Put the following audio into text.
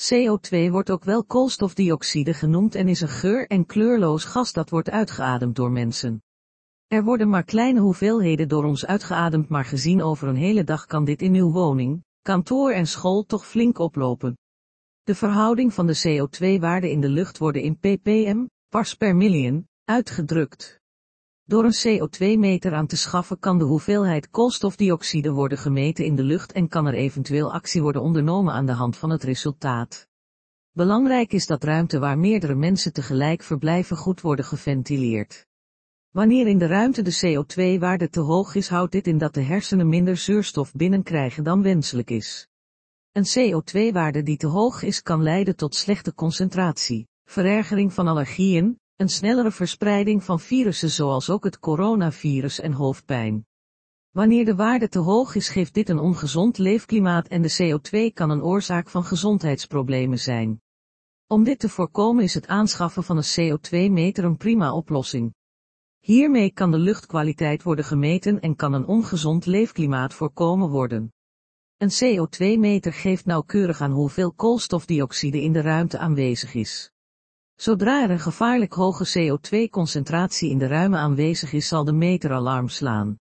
CO2 wordt ook wel koolstofdioxide genoemd en is een geur- en kleurloos gas dat wordt uitgeademd door mensen. Er worden maar kleine hoeveelheden door ons uitgeademd maar gezien over een hele dag kan dit in uw woning, kantoor en school toch flink oplopen. De verhouding van de CO2-waarden in de lucht worden in ppm, parts per million, uitgedrukt. Door een CO2-meter aan te schaffen kan de hoeveelheid koolstofdioxide worden gemeten in de lucht en kan er eventueel actie worden ondernomen aan de hand van het resultaat. Belangrijk is dat ruimte waar meerdere mensen tegelijk verblijven goed worden geventileerd. Wanneer in de ruimte de CO2-waarde te hoog is houdt dit in dat de hersenen minder zuurstof binnenkrijgen dan wenselijk is. Een CO2-waarde die te hoog is kan leiden tot slechte concentratie, verergering van allergieën, een snellere verspreiding van virussen zoals ook het coronavirus en hoofdpijn. Wanneer de waarde te hoog is geeft dit een ongezond leefklimaat en de CO2 kan een oorzaak van gezondheidsproblemen zijn. Om dit te voorkomen is het aanschaffen van een CO2-meter een prima oplossing. Hiermee kan de luchtkwaliteit worden gemeten en kan een ongezond leefklimaat voorkomen worden. Een CO2-meter geeft nauwkeurig aan hoeveel koolstofdioxide in de ruimte aanwezig is. Zodra er een gevaarlijk hoge CO2-concentratie in de ruimte aanwezig is zal de meter alarm slaan.